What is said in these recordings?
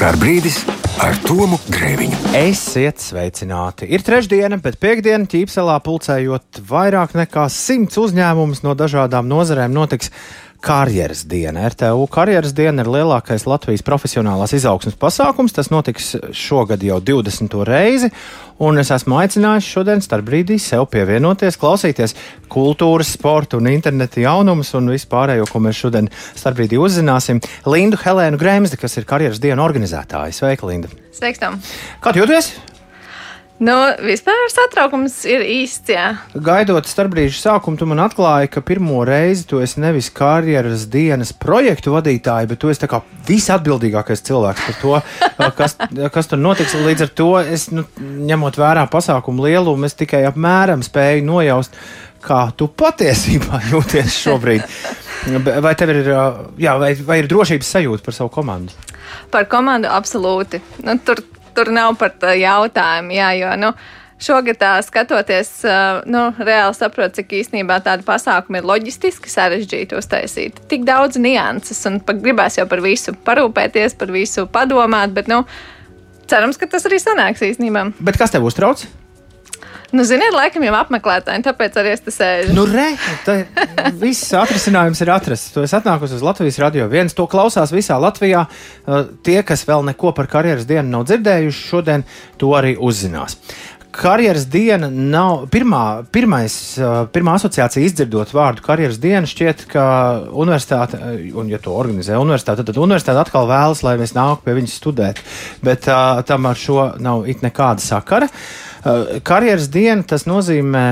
Starbrīdis ar Tomu Grēviņu. Esiet sveicināti! Ir trešdiena, bet piekdiena ķīpselā pulcējot vairāk nekā simts uzņēmumus no dažādām nozarēm notiks karjeras diena. RTU karjeras diena ir lielākais Latvijas profesionālās izaugsmas pasākums. Tas notiks šogad jau 20. reizi, un es esmu aicinājis šodien starp brīdī sev pievienoties, klausīties kultūras, sporta un interneta jaunumus un vispārējo, ko mēs šodien starp brīdī uzzināsim. Lindu Helēnu Grēmsdi, kas ir karjeras dienu organizētāja. Sveika, Linda! Sveiks, Tom! Kā jūties? Nu, vispār satraukums ir īsts. Jā. Gaidot starpbrīžu sākumu, tu man atklāji, ka pirmo reizi tu esi nevis karjeras dienas projektu vadītāja, bet tu esi visatbildīgākais cilvēks par to, kas, kas tur notiks. Līdz ar to es, nu, ņemot vērā pasākumu lielumu, es tikai apmēram spēju nojaust, kā tu patiesībā jūties šobrīd. Vai tev ir, jā, vai, vai ir drošības sajūta par savu komandu? Par komandu absolūti. Nu, tur tur nav par jautājumu. Jā, jo, nu, Šogad tā skatoties, nu, reāli saprotu, cik īstenībā tāda pasākuma ir loģistiski sarežģīta uztaisīt. Tik daudz nianses, un gribēs jau par visu parūpēties, par visu padomāt, bet, nu, cerams, ka tas arī sanāks īstenībā. Bet kas tev uztrauc? Nu, ziniet, laikam jau apmeklētāji, tāpēc arī es te sēžu. Nu, re, viss atrisinājums ir atrasts. Tu esi atnākusi uz Latvijas radio. Viens to klausās visā Latvijā. Tie, kas vēl neko par karjeras dienu nav dzirdējuši, šodien to arī uzzinās karjeras diena nav pirmā, pirmais, pirmā asociācija izdzirdot vārdu karjeras diena. Šķiet, ka universitāte, un ja to organizē universitāte, tad universitāte atkal vēlas, lai mēs nāktu pie viņas studēt. Bet uh, tam ar šo nav it nekāda sakara. Uh, karjeras diena tas nozīmē,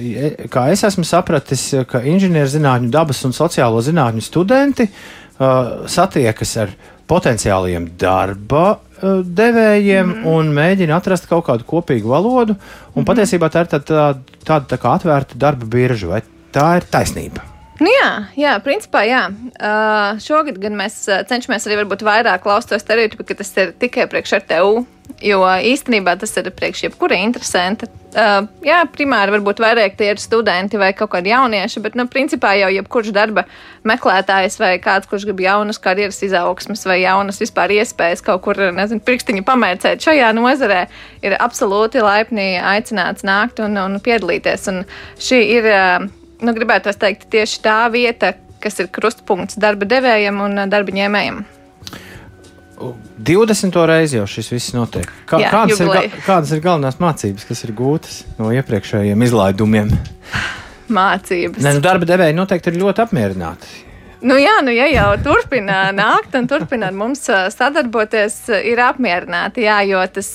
eh, kā es esmu sapratis, ka inženierzinātņu, dabas un sociālo zinātņu studenti uh, satiekas ar potenciāliem darba devējiem mm -hmm. un mēģina atrast kaut kādu kopīgu valodu. Un mm -hmm. patiesībā tā ir tāda tā, tā, tā kā atvērta darba birža, vai tā ir taisnība? Nu jā, jā, principā jā. Uh, šogad gan mēs cenšamies arī vairāk laust to stereotipu, ka tas ir tikai priekš RTU Jo īstenībā tas ir priekš jebkura interesanta. Uh, jā, primāri varbūt vairāk tie ir studenti vai kaut kādi jaunieši, bet, nu, principā jau jebkurš darba meklētājs vai kāds, kurš grib jaunas karjeras izaugsmas vai jaunas vispār iespējas kaut kur, nezinu, pirkstiņu pamērcēt šajā nozarē, ir absolūti laipni aicināts nākt un, un piedalīties. Un šī ir, uh, nu, gribētu teikt, tieši tā vieta, kas ir krustpunkts darba devējiem un darba ņēmējiem. 20. reizi jau šis viss notiek. Kā, Jā, kādas, jubilei. ir, kādas ir galvenās mācības, kas ir gūtas no iepriekšējiem izlaidumiem? Mācības. Nē, nu, darba devēji noteikti ir ļoti apmierināti. Nu jā, nu ja jau turpina nākt un turpina ar mums sadarboties, ir apmierināti, jā, jo tas.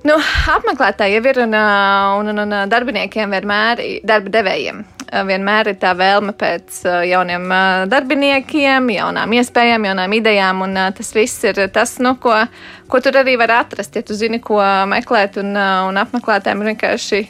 Nu, apmeklētāji jau ir un, un, un, un darbiniekiem vienmēr, darba devējiem. Eh, vienmēr ir tā vēlme pēc jauniem darbiniekiem, jaunām iespējām, jaunām idejām, un tas viss ir tas, nu, ko, ko tur arī var atrast, ja tu zini, ko meklēt, un, un apmeklētājiem vienkārši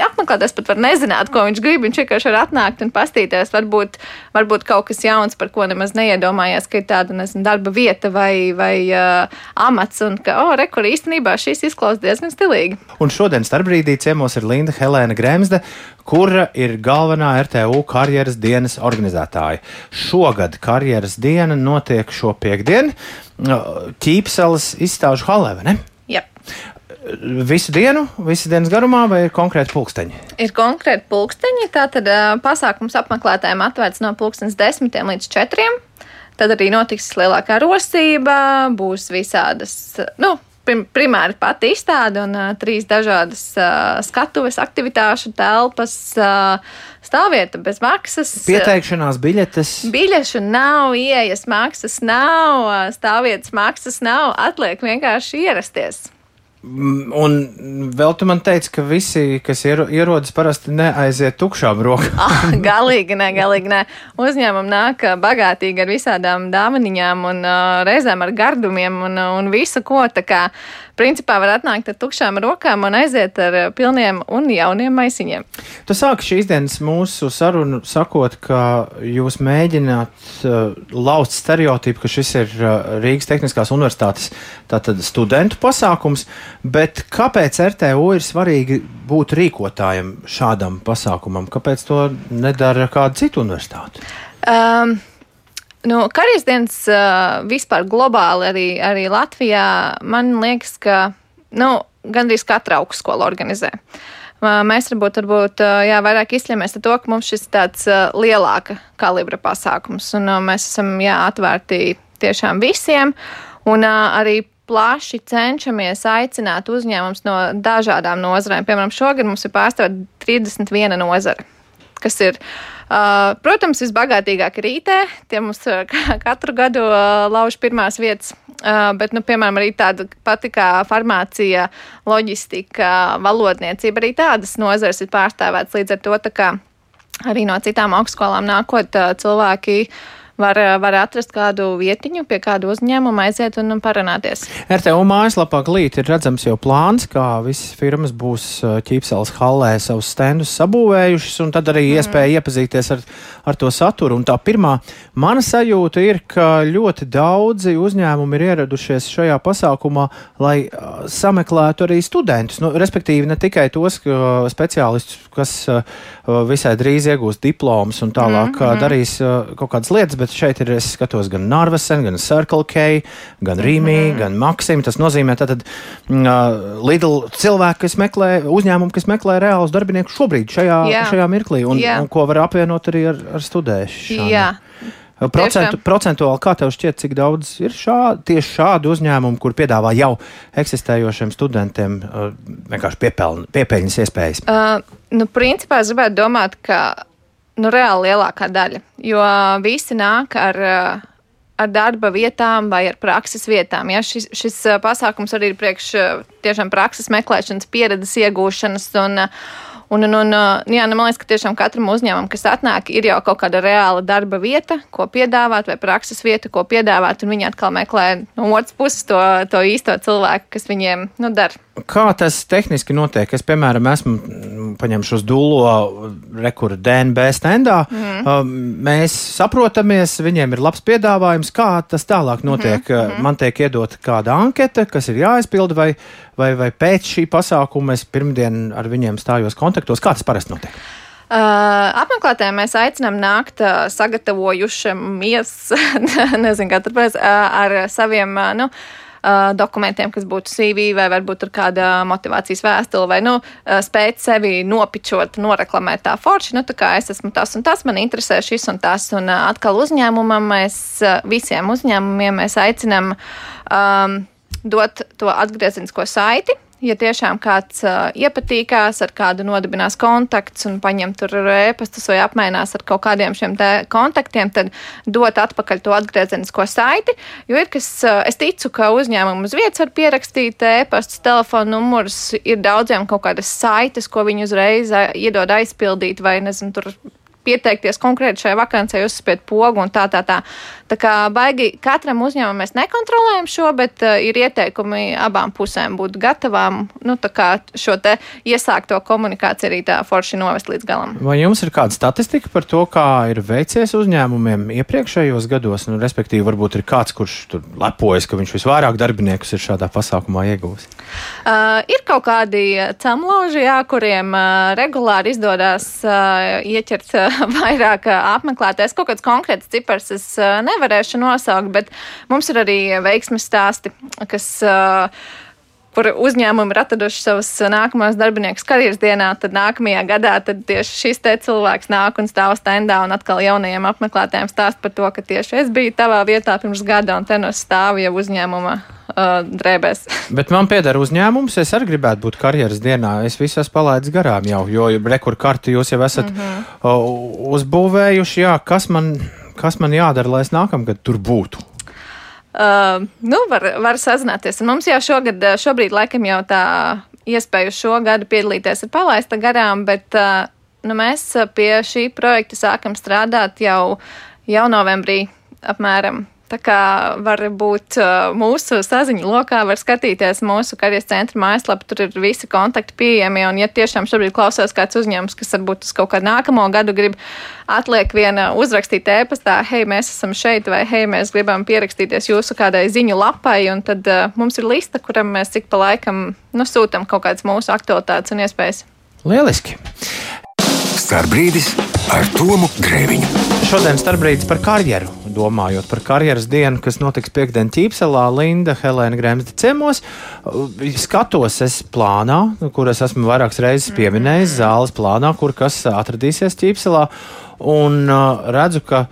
apmeklētājs pat var nezināt, ko viņš grib. Viņš vienkārši var atnākt un pastīties. Varbūt, varbūt kaut kas jauns, par ko nemaz neiedomājās, ka ir tāda nezinu, darba vieta vai, vai uh, amats. Un ka, oh, rekur īstenībā šis izklausās diezgan stilīgi. Un šodien starpbrīdī ciemos ir Linda Helēna Grēmsde, kura ir galvenā RTU karjeras dienas organizētāja. Šogad karjeras diena notiek šo piekdienu Ķīpseles izstāžu halē, ne? Visu dienu, visas dienas garumā, vai ir konkrēti pulksteņi? Ir konkrēti pulksteņi. Tātad pasākums apmeklētājiem atvērts no pulkstenes 10 līdz 4. Tad arī notiks lielākā rosība, būs visādas, nu, prim, primāri pati izstāde un uh, trīs dažādas uh, skatuves, aktivitāšu telpas. Uh, Stāvvieta bez maksas. Pieteikšanās biļetes. Biļešu nav, ieejas maksas nav, stāvvietas maksas nav. Atliek vienkārši ierasties. Mm, un vēl tu man teici, ka visi, kas ierodas, parasti neaiziet tukšām rokām. ah, galīgi nē, galīgi nē. Uzņēmumi nāk bagātīgi ar visādām dāvaniņām un uh, reizēm ar gardumiem un, un visu ko. Tā kā principā var atnākt ar tukšām rokām un aiziet ar eh, pilniem un jauniem maisiņiem. Tu sāki šīs dienas mūsu sarunu sakot, ka jūs mēģināt uh, laust stereotipu, ka šis ir uh, Rīgas Tehniskās Universitātes tātad studentu pasākums, bet kāpēc RTU ir svarīgi būt rīkotājiem šādam pasākumam? Kāpēc to nedara kāda cita universitāte? Um, Nu, karjeras dienas uh, vispār globāli arī, arī Latvijā, man liekas, ka nu, gandrīz katra augstskola organizē. Uh, mēs varbūt, varbūt uh, jā, vairāk izņemamies ar to, ka mums šis tāds uh, lielāka kalibra pasākums, un mēs esam jā, atvērti tiešām visiem, un arī plaši cenšamies aicināt uzņēmumus no dažādām nozarēm. Piemēram, šogad mums ir pārstāvta 31 nozara, kas ir Uh, protams, visbagātīgāk ir IT. Tie mums uh, katru gadu uh, lauž pirmās vietas. Bet, nu, piemēram, arī tāda pati kā farmācija, loģistika, valodniecība, arī tādas nozares ir pārstāvētas līdz ar to, arī no citām augstskolām nākot cilvēki var, var atrast kādu vietiņu, pie kādu uzņēmumu aiziet un, un parunāties. RTU mājaslapā glīt ir redzams jau plāns, kā visas firmas būs ķīpseles hallē savus stendus sabūvējušas, un tad arī mm. iespēja iepazīties ar, ar to saturu. Un tā pirmā mana sajūta ir, ka ļoti daudzi uzņēmumi ir ieradušies šajā pasākumā, lai uh, sameklētu arī studentus, nu, respektīvi ne tikai tos speciālistus, kas visai drīz iegūs diplomas un tālāk mm -hmm. darīs kaut kādas lietas, bet šeit ir, es skatos, gan Narvesen, gan Circle K, gan Rīmī, mm gan Maksim. Tas nozīmē, ka mm, uh, Lidl cilvēki, kas meklē, uzņēmumi, kas meklē reālus darbiniekus šobrīd, šajā, Jā. šajā mirklī, un, Jā. un ko var apvienot arī ar, ar studēšanu. Jā. Procentu, procentuāli, kā tev šķiet, cik daudz ir šā, tieši šādu uzņēmumu, kur piedāvā jau eksistējošiem studentiem uh, vienkārši piepelņas iespējas? Uh, nu, principā es gribētu domāt, ka nu, reāli lielākā daļa. Jo visi nāk ar, ar darba vietām vai ar prakses vietām. Ja? Šis, šis pasākums arī ir priekš tiešām prakses meklēšanas, pieredzes iegūšanas. Un, Un, un, un, jā, nu, man liekas, ka tiešām katram uzņēmumam, kas atnāk, ir jau kaut kāda reāla darba vieta, ko piedāvāt, vai prakses vieta, ko piedāvāt. Un viņi atkal meklē no otras puses to, to īsto cilvēku, kas viņiem nu, dara. Kā tas tehniski notiek? Es, piemēram, esmu paņemšu uz dūlo rekursu DNB standā. Mm. Mēs saprotamies, viņiem ir labs piedāvājums. Kā tas tālāk notiek? Mm. Man tiek iedota kāda anketa, kas ir jāizpilda, vai, vai, vai pēc šī pasākuma es pirmdien ar viņiem stājos kontaktos. Kā tas parasti notiek? Uh, apmeklētājiem mēs aicinām nākt uh, sagatavojušamies, nezinu, kā turpēc, uh, ar saviem, uh, nu, uh, dokumentiem, kas būtu CV vai varbūt ar kāda motivācijas vēstule, vai nu, uh, spēt sevi nopičot, noreklamēt tā forši. Nu, tā kā es esmu tas un tas, man interesē šis un tas. Un uh, atkal uzņēmumam mēs uh, visiem uzņēmumiem mēs aicinam um, dot to atgriezenisko saiti ja tiešām kāds uh, iepatīkās, ar kādu nodibinās kontakts un paņem tur ēpastus vai apmainās ar kaut kādiem šiem kontaktiem, tad dot atpakaļ to atgriezenisko saiti. Jo ir kas, uh, es ticu, ka uzņēmumu uz vietas var pierakstīt ēpastus, telefonu numurus, ir daudziem kaut kādas saites, ko viņi uzreiz iedod aizpildīt vai, nezinu, tur pieteikties konkrēti šai vakancei, uzspiet pogu un tā, tā, tā. Tā kā baigi katram uzņēmumam mēs nekontrolējam šo, bet uh, ir ieteikumi abām pusēm būt gatavām, nu, tā kā šo te iesākto komunikāciju arī tā forši novest līdz galam. Vai jums ir kāda statistika par to, kā ir veicies uzņēmumiem iepriekšējos gados, nu, respektīvi varbūt ir kāds, kurš tur lepojas, ka viņš visvairāk darbiniekus ir šādā pasākumā ieguvis? Uh, ir kaut kādi camloži, jā, kuriem uh, regulāri izdodas uh, ieķert uh, vairāk apmeklētājs. Kaut kāds konkrēts cipars es nevarēšu nosaukt, bet mums ir arī veiksmes stāsti, kas kur uzņēmumi ir atraduši savus nākamos darbiniekus karjeras dienā, tad nākamajā gadā tad tieši šis te cilvēks nāk un stāv stendā un atkal jaunajiem apmeklētājiem stāst par to, ka tieši es biju tavā vietā pirms gada un te no stāvu jau uzņēmuma uh, drēbēs. Bet man pieder uzņēmums, es arī gribētu būt karjeras dienā. Es visu esmu palaidis garām jau, jo rekurkarti jūs jau esat mm -hmm. uh, uzbūvējuši. Jā, kas, man, kas man jādara, lai es nākamgad tur būtu? Uh, nu, var, var sazināties. Un mums jau šogad, uh, šobrīd laikam jau tā iespēja šo gadu piedalīties ir palaista garām, bet uh, nu, mēs uh, pie šī projekta sākam strādāt jau, jau novembrī apmēram. Tā kā var būt uh, mūsu saziņu lokā, var skatīties mūsu karjeras centra mājaslapu, tur ir visi kontakti pieejami. Un, ja tiešām šobrīd klausās kāds uzņēmums, kas varbūt uz kaut kādu nākamo gadu grib atliek viena uzrakstīt ēpastā, hei, mēs esam šeit, vai hei, mēs gribam pierakstīties jūsu kādai ziņu lapai, un tad uh, mums ir lista, kuram mēs cik pa laikam nu, sūtam kaut kādas mūsu aktualitātes un iespējas. Lieliski! Starbrīdis ar Tomu Grēviņu. Šodien starpbrīdis par karjeru domājot par karjeras dienu, kas notiks piekdien ķīpselā, Linda, Helēna Grēmsda ciemos. Skatos es plānā, kur es esmu vairākas reizes pieminējis, zāles plānā, kur kas atradīsies ķīpselā. Un uh, redzu, ka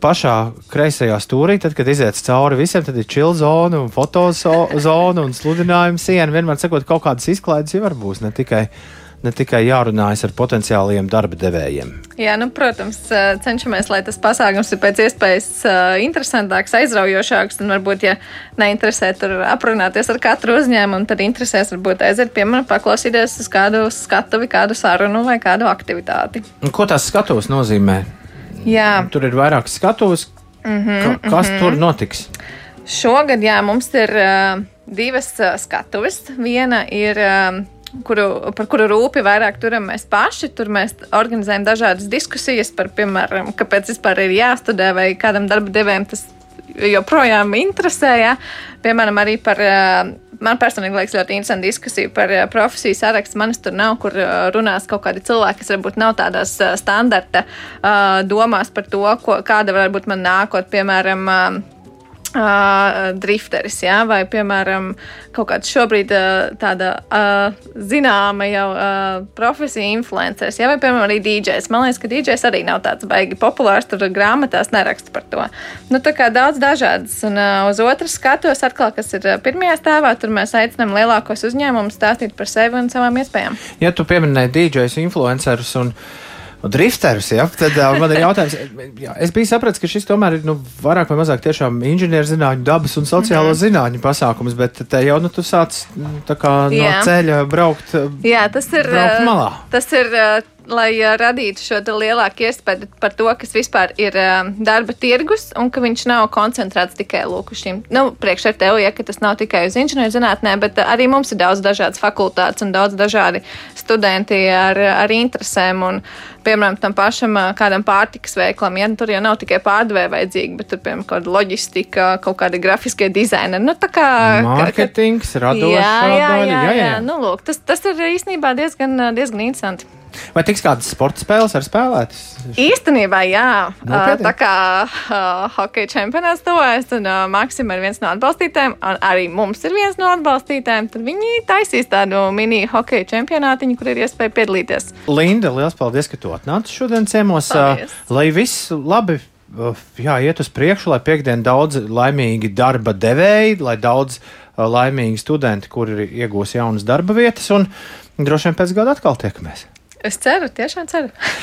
pašā kreisajā stūrī, tad, kad iziet cauri visiem, tad ir čila zona un fotozona un sludinājuma siena. Vienmēr sakot, kaut kādas izklaides jau var būs ne tikai ne tikai jārunājas ar potenciāliem darba devējiem. Jā, nu, protams, cenšamies, lai tas pasākums ir pēc iespējas interesantāks, aizraujošāks. Un varbūt, ja neinteresē tur aprunāties ar katru uzņēmumu, tad interesēs varbūt aiziet pie manis, paklausīties uz kādu skatuvi, kādu sarunu vai kādu aktivitāti. Un ko tas skatuves nozīmē? Jā. Tur ir vairākas skatuves. Mm -hmm, Ka, kas mm -hmm. tur notiks? Šogad jā, mums ir uh, divas uh, skatuves. Viena ir uh, kuru, par kuru rūpi vairāk turam mēs paši. Tur mēs organizējam dažādas diskusijas par, piemēram, kāpēc vispār ir jāstudē vai kādam darba devējam tas joprojām interesē. Ja? Piemēram, arī par. Man personīgi liekas ļoti interesanti diskusija par profesiju sarakstu. Manis tur nav, kur runās kaut kādi cilvēki, kas varbūt nav tādās standarta domās par to, ko, kāda var būt man nākotnē. Piemēram, Uh, drifteris, jā, vai, piemēram, kaut kāda šobrīd uh, tāda uh, zināma jau uh, profesija influenceris, jā, vai, piemēram, arī DJs. Man liekas, ka DJs arī nav tāds baigi populārs, tur grāmatās neraksta par to. Nu, tā kā daudz dažādas, un uh, uz otras skatos atkal, kas ir pirmajā stāvā, tur mēs aicinām lielākos uzņēmumus stāstīt par sevi un savām iespējām. Ja tu pieminēji DJs, influencerus un drifterus. Ja? Tad uh, man ir jautājums, jā, es biju sapratis, ka šis tomēr ir nu, vairāk vai mazāk tiešām inženierzinātņu, dabas un sociālo mm -hmm. zinātņu pasākums, bet te jau nu, tu sāc kā, no jā. ceļa braukt. Jā, tas ir. Malā. Tas ir lai radītu šo lielāku iespēju par to, kas vispār ir darba tirgus un ka viņš nav koncentrēts tikai lūk uz šīm. Nu, priekš ar tevi, ja tas nav tikai uz inženierzinātnē, bet arī mums ir daudz dažādas fakultātes un daudz dažādi studenti ar, ar interesēm. Un, piemēram, tam pašam kādam pārtikas veiklam, ja nu, tur jau nav tikai pārdevēja vajadzīga, bet tur, piemēram, kāda loģistika, kaut kādi grafiskie dizaini. Nu, tā kā mārketings, radošs. Jā, jā, jā, jā, jā. jā. Nu, lūk, tas, tas ir īstenībā diezgan, diezgan interesanti. Vai tiks kādas sporta spēles ar spēlētas? Īstenībā, jā. Nopietni? Tā kā uh, hokeja čempionāts tuvojas, un uh, Maksima ir viens no atbalstītājiem, un arī mums ir viens no atbalstītājiem, tad viņi taisīs tādu mini hokeja čempionātiņu, kur ir iespēja piedalīties. Linda, liels paldies, ka tu atnāci šodien ciemos. Paldies. Uh, lai viss labi jā, iet uz priekšu, lai piekdien daudz laimīgi darba devēji, lai daudz uh, laimīgi studenti, kuri iegūs jaunas darba vietas, un droši vien pēc gada atkal tiekamies. Es ceru, tiešām ceru.